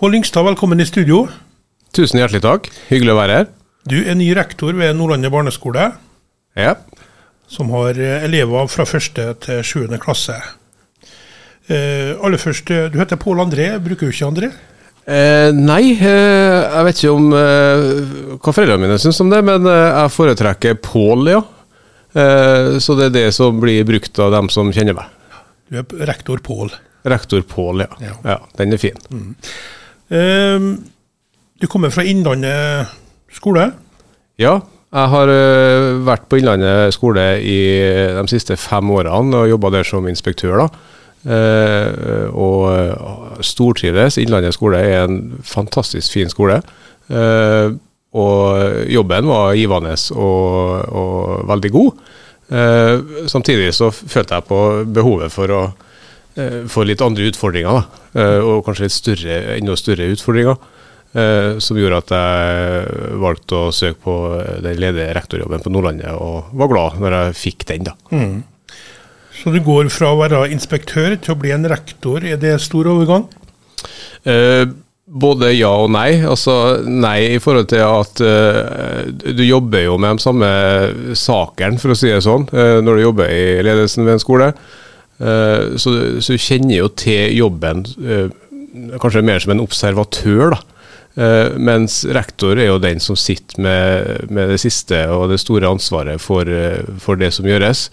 Pål Lyngstad, velkommen i studio. Tusen hjertelig takk. Hyggelig å være her. Du er ny rektor ved Nordlandet barneskole, Ja. som har eh, elever fra første til sjuende klasse. Eh, aller først, eh, Du heter Pål André, bruker du ikke André? Eh, nei, eh, jeg vet ikke om eh, hva foreldrene mine syns om det, men jeg foretrekker Pål, ja. Eh, så det er det som blir brukt av dem som kjenner meg. Du er rektor Pål. Rektor Pål, ja. Ja. ja. Den er fin. Eh, du kommer fra Innlandet skole. Ja, jeg har eh, vært på Innlandet skole i de siste fem årene og jobba der som inspektør. da. Eh, og eh, stortrives. Innlandet skole er en fantastisk fin skole. Eh, og jobben var givende og, og veldig god. Eh, samtidig så følte jeg på behovet for å eh, få litt andre utfordringer, da. Eh, og kanskje litt større, enda større utfordringer. Eh, som gjorde at jeg valgte å søke på den ledige rektorjobben på Nordlandet, og var glad når jeg fikk den. da. Så du går fra å være inspektør til å bli en rektor. Er det stor overgang? Eh, både ja og nei. Altså nei i forhold til at eh, du jobber jo med de samme sakene, for å si det sånn, eh, når du jobber i ledelsen ved en skole. Eh, så, så du kjenner jo til jobben eh, kanskje mer som en observatør, da. Eh, mens rektor er jo den som sitter med, med det siste og det store ansvaret for, for det som gjøres.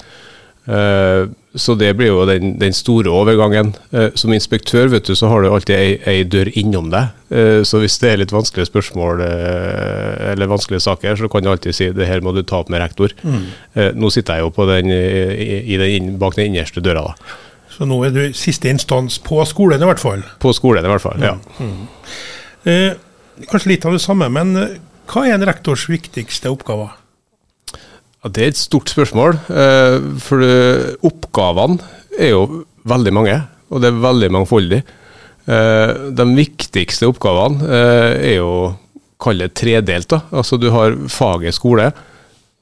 Eh, så det blir jo den, den store overgangen. Eh, som inspektør vet du, så har du alltid ei, ei dør innom deg. Eh, så hvis det er litt vanskelige spørsmål eller vanskelige saker, så kan du alltid si det her må du ta opp med rektor. Mm. nå sitter jeg jo på den, i, den, bak den innerste døra, da. Så nå er du siste instans på skolen, i hvert fall. På skolen i hvert fall. ja. Eh, kanskje litt av det samme, men hva er en rektors viktigste oppgaver? Ja, Det er et stort spørsmål. eh, For oppgavene er jo veldig mange, og det er veldig mangfoldig. Eh, De viktigste oppgavene eh, er jo kall det tredelt. Altså Du har faget skole,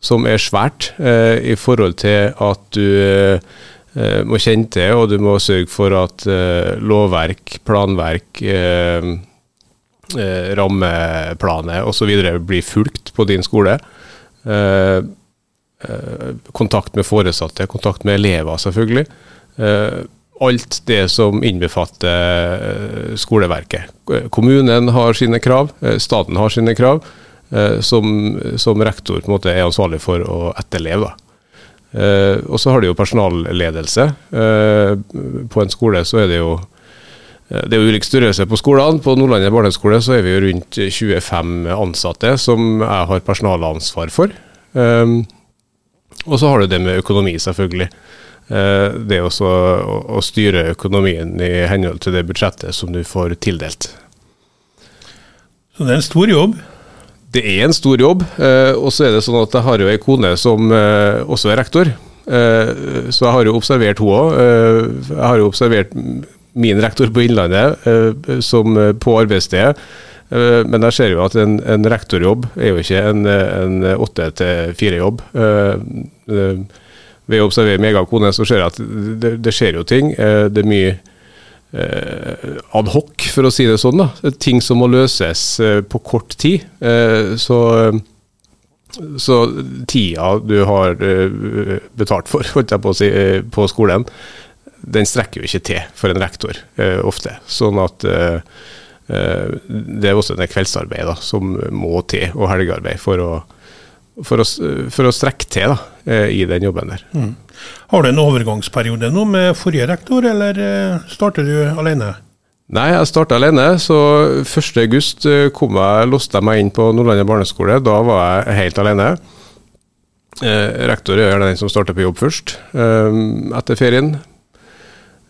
som er svært i forhold til at du må kjenne til, og du må sørge for at lovverk, planverk, rammeplaner osv. blir fulgt på din skole. Eh, kontakt med foresatte, kontakt med elever, selvfølgelig. Eh, alt det som innbefatter eh, skoleverket. Kommunen har sine krav, eh, staten har sine krav, eh, som, som rektor på en måte er ansvarlig for å etterleve. Eh, og så har de jo personalledelse. Eh, på en skole så er det jo eh, det er jo ulik størrelse på skolene. På Nordlandet barneskole så er vi jo rundt 25 ansatte som jeg har personalansvar for. Um, og så har du det med økonomi, selvfølgelig. Eh, det også å, styre økonomien i henhold til det budsjettet som du får tildelt. Så det er en stor jobb. Det er en stor jobb, eh, og så er det sånn at jeg har jo ei kone som eh, også er rektor. Så jeg har jo observert henne òg. Jeg har jo observert min rektor på Innlandet som på arbeidsstedet. Eh, men jeg ser jo at en, en rektorjobb er jo ikke en, åtte til fire-jobb. Ved å observere meg og kone, så ser jeg at det, det skjer jo ting. Eh, Det er mye eh, ad hoc, for å si det sånn. da. Ting som må løses eh, på kort tid. Eh, Så, så tida du har eh, betalt for, holdt jeg på å si, eh, på skolen, den strekker jo ikke til for en rektor eh, ofte. Sånn at eh, eh, det er også en kveldsarbeid da, som må til, og helgearbeid, for å, for å, for å strekke til da, eh, i den jobben der. Har du en overgangsperiode nå med forrige rektor, eller eh, starter du alene? Nei, jeg starta alene, så 1.8 kom jeg, låste jeg meg inn på Nordlandet barneskole. Da var jeg helt alene. Eh, rektor er den som starter på jobb først, eh, etter ferien.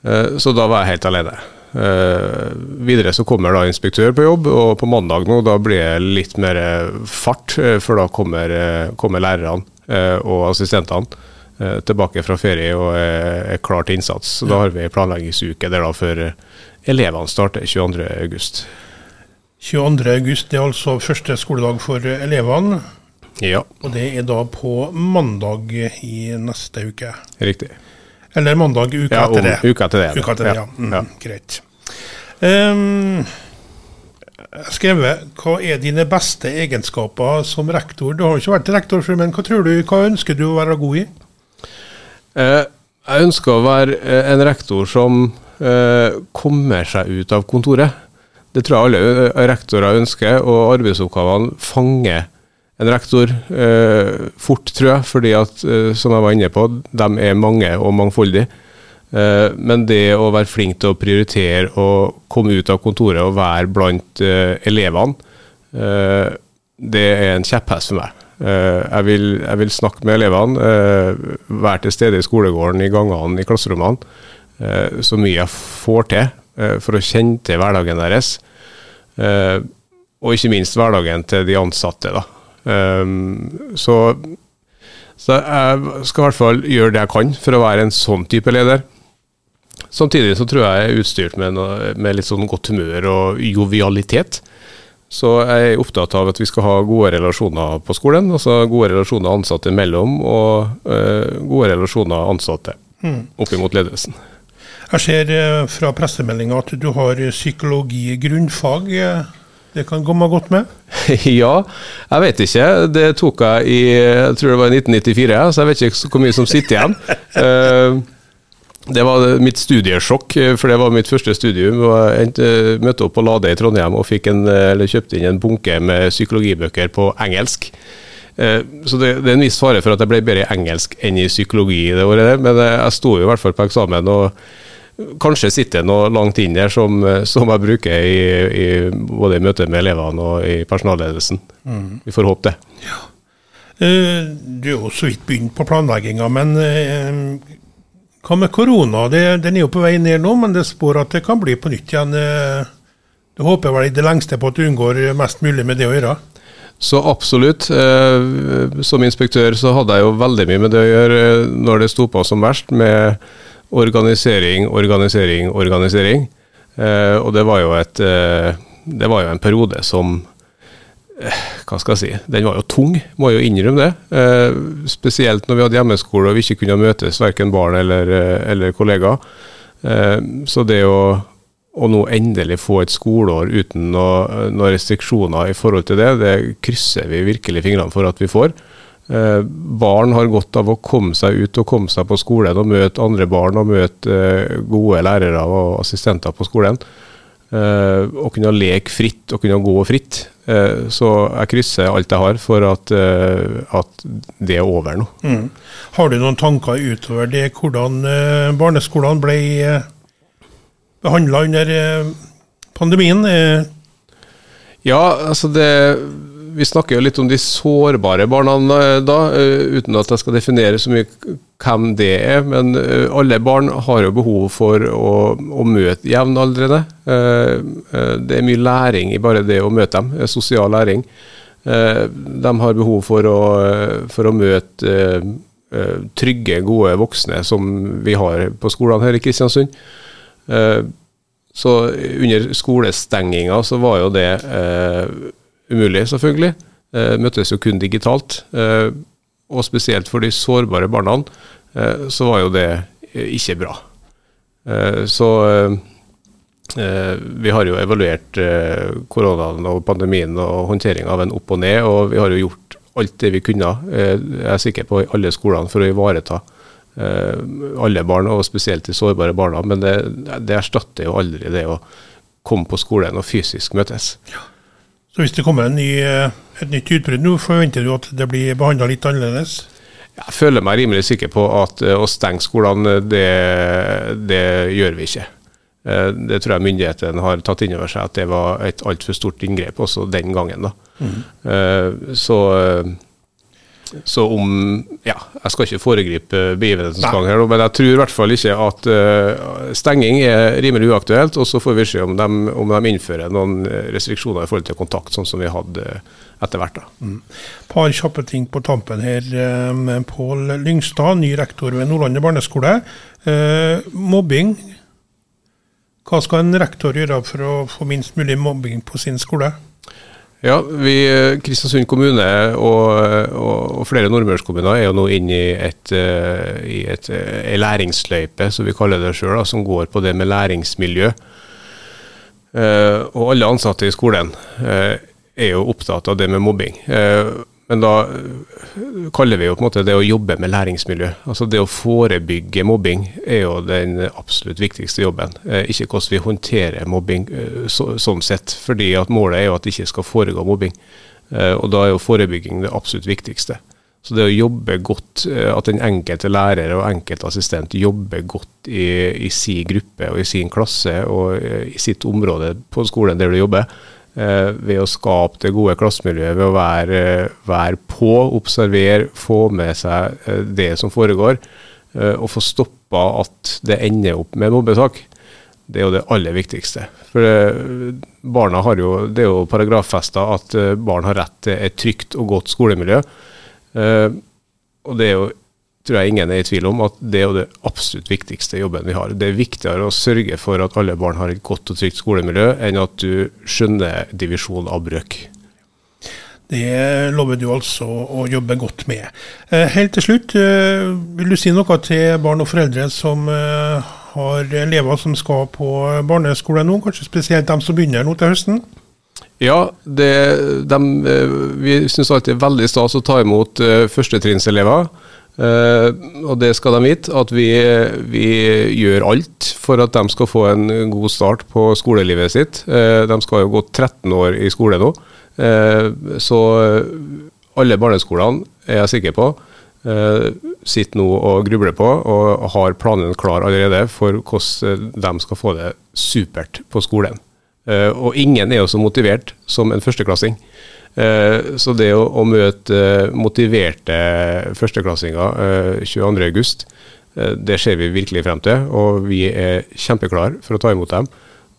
Eh, så da var jeg helt alene. Eh, videre så kommer da inspektør på jobb, og på mandag nå da blir det litt mer eh, fart, eh, for da kommer, kommer lærerne og assistentene tilbake fra ferie og er, klar til innsats. Så da har vi planleggingsuke der da før elevene starter 22.8. 22. august det er altså første skoledag for elevene. Ja, Og det er da på mandag i neste uke. riktig. Eller mandag uka Ja, etter det. uka etter det. Uka etter det, ja. Ja, Mm. Greit. Ehm, skrevet hva er dine beste egenskaper som rektor. Du har jo ikke vært rektor før, men hva du, hva ønsker du å være god i? Eh, jeg ønsker å være eh, en rektor som eh, kommer seg ut av kontoret. Det tror jeg alle eh, rektorer ønsker, og arbeidsoppgavene fanger en rektor eh, fort, tror jeg. Fordi at, eh, som jeg var inne på, de er mange og mangfoldige. Eh, men det å være flink til å prioritere og komme ut av kontoret og være blant eh, elevene, eh, det er en kjepphest for meg. Jeg vil, jeg, vil, snakke med elevene, være til stede i skolegården, i gangene, i klasserommene. så mye jeg får til for å kjenne til hverdagen deres. og ikke minst hverdagen til de ansatte. da. Så, så, jeg skal i hvert fall gjøre det jeg kan for å være en sånn type leder. Samtidig så tror jeg jeg er utstyrt med, noe, med litt sånn godt humør og jovialitet. Så jeg er opptatt av at vi skal ha gode relasjoner på skolen. Altså gode relasjoner ansatte imellom, og uh, gode relasjoner ansatte mm. opp mot ledelsen. Jeg ser uh, fra pressemeldinga at du har psykologi grunnfag. Det kan komme godt med? ja, jeg vet ikke. Det tok jeg i jeg tror det var 1994, så jeg vet ikke hvor mye som sitter igjen. Eh, det var mitt studiesjokk, for det var mitt første studium. Jeg eh, møtte opp på Lade i Trondheim og en, kjøpte inn en bunke med psykologibøker på engelsk. Eh, så det, det, er en viss fare for at jeg ble bedre i engelsk enn i psykologi det året, men jeg sto jo i hvert fall på eksamen. og Kanskje sitter det noe langt inn der som, som jeg bruker i, i, både i møte med elevene og i personalledelsen. Mm. Vi får håpe det. Ja. Du er jo så vidt begynt på planlegginga, men hva med korona? Det, den er jo på vei ned nå, men det spår at det kan bli på nytt igjen. Uh, du håper vel i det lengste på at du unngår mest mulig med det å gjøre? Så absolutt. Som inspektør så hadde jeg jo veldig mye med det å gjøre når det sto på som verst. med organisering, organisering, organisering. Eh, og det var jo et eh, Det var jo en periode som eh, Hva skal jeg si Den var jo tung, må jeg jo innrømme det. Eh, spesielt når vi hadde hjemmeskole og vi ikke kunne møtes, verken barn eller, eh, eller kollegaer. Eh, så det å, å nå endelig få et skoleår uten noen noe restriksjoner i forhold til det, det krysser vi virkelig fingrene for at vi får. Eh, barn har godt av å komme seg ut og komme seg på skolen og møte andre barn og møte gode lærere og assistenter på skolen. Eh, og kunne leke fritt og kunne gå fritt. Så jeg krysser alt jeg har for at, at det er over nå. Mm. Har du noen tanker utover det, hvordan barneskolene ble behandla under pandemien? Ja, altså det vi snakker jo litt om de sårbare barna eh, da, eh, uten at jeg skal definere så mye hvem det er. Men eh, alle barn har jo behov for å, å møte jevnaldrende. Det er mye læring i bare det å møte dem, sosial læring. De har behov for å, for å møte trygge, gode voksne som vi har på skolene her i Kristiansund. Så under skolestenginga så var jo det umulig, selvfølgelig. Eh, møttes jo kun digitalt. Eh, og spesielt for de sårbare barna, eh, så var jo det ikke bra. Så vi har jo evaluert koronaen og pandemien og håndteringa av en opp og ned, og vi har jo gjort alt det vi kunne, jeg er sikker på, i alle skolene for å ivareta alle barn, og spesielt de sårbare barna. Men det, det erstatter jo aldri det å komme på skolen og fysisk møtes. Ja. Så hvis det kommer ny, eh, et nytt utbrudd nå, forventer du at det blir behandla litt annerledes? Jeg føler meg rimelig sikker på at eh, å stenge skolene, det, det gjør vi ikke. Eh, det tror jeg myndighetene har tatt inn over seg at det var et altfor stort inngrep også den gangen. da. Mm. Så så om Ja, jeg skal ikke foregripe begivenhetens gang her, men jeg tror i hvert fall ikke at uh, stenging er rimelig uaktuelt. Og så får vi se om de, om de innfører noen restriksjoner i forhold til kontakt, sånn som vi hadde etter hvert. da. Mm. Par kjappe ting på tampen her. med Pål Lyngstad, ny rektor ved Nordlandet barneskole. Uh, mobbing. Hva skal en rektor gjøre for å få minst mulig mobbing på sin skole? Ja, vi, Kristiansund kommune og, og, og flere nordmørskommuner er jo nå inne i et, et uh, læringsløype, som vi kaller det sjøl, som går på det med læringsmiljø. og alle ansatte i skolen er jo opptatt av det med mobbing. Men da kaller vi jo på en måte det å jobbe med læringsmiljø. Altså Det å forebygge mobbing er jo den absolutt viktigste jobben. Ikke hvordan vi håndterer mobbing så, sånn sett. fordi at målet er jo at det ikke skal foregå mobbing. Og da er jo forebygging det absolutt viktigste. Så det å jobbe godt, eh, at den enkelte lærer og enkelte assistent jobber godt i, i sin gruppe og i sin klasse og eh, i sitt område på skolen der du jobber, eh, ved å skape det gode klassemiljøet, ved å være, være på, observere, få med seg det som foregår, og få stoppa at det ender opp med mobbesak. Det er jo det aller viktigste. For barna har jo, Det er jo paragraffesta at barn har rett til et trygt og godt skolemiljø. Og det er jo, tror jeg ingen er i tvil om, at det er jo det absolutt viktigste jobben vi har. Det er viktigere å sørge for at alle barn har et godt og trygt skolemiljø, enn at du skjønner divisjon av brøk. Det lover du altså å jobbe godt med. Eh, helt til slutt, eh, vil du si noe til barn og foreldre som har elever som skal på barneskole nå, kanskje spesielt dem som begynner nå til høsten? Ja, det, de, eh, vi syns alltid det er veldig stas å ta imot førstetrinnselever. Uh, og det skal de vite, at vi, vi, gjør alt for at de skal få en god start på skolelivet sitt. Uh, de skal jo gå 13 år i skole nå. Uh, så alle barneskolene er jeg sikker på sitter nå og grubler på og har planen klar allerede for hvordan de skal få det supert på skolen. Og ingen er jo så motivert som en førsteklassing. Uh, så det å, å møte motiverte førsteklassinger uh, 22.8, uh, det ser vi virkelig frem til. Og vi er kjempeklare for å ta imot dem.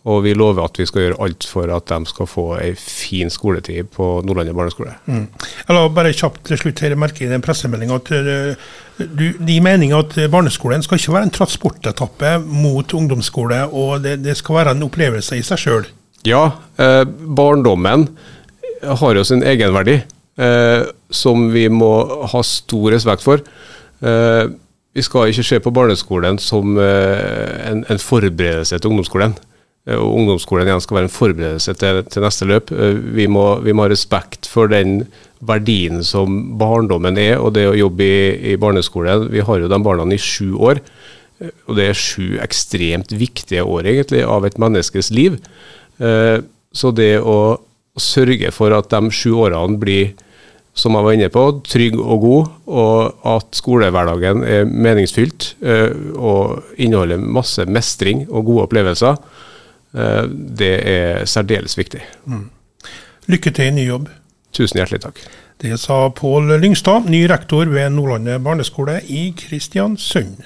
Og vi lover at vi skal gjøre alt for at de skal få ei fin skoletid på Nordlandet barneskole. Mm. Jeg la bare kjapt til slutt her merke i den pressemeldinga at du, de mener at barneskolen skal ikke være en transportetappe mot ungdomsskole, og det, det skal være en opplevelse i seg sjøl. Ja, eh, barndommen har jo sin egenverdi, eh, som vi må ha stor respekt for. Eh, vi skal ikke se på barneskolen som eh, en, en, forberedelse til ungdomsskolen. Eh, og ungdomsskolen igjen skal være en forberedelse til, til neste løp. Eh, vi må, vi, må, ha respekt for den verdien som barndommen er, og det å jobbe i, i barneskolen. Vi har jo de barna i sju år, og det er sju ekstremt viktige år egentlig av et menneskes liv. Så det å sørge for at de sju årene blir som jeg var inne på, trygg og god, og at skolehverdagen er meningsfylt eh, og inneholder masse mestring og gode opplevelser, eh, det er særdeles viktig. Mm. Lykke til i ny jobb. Tusen hjertelig takk. Det sa Pål Lyngstad, ny rektor ved Nordlandet barneskole i Kristiansund.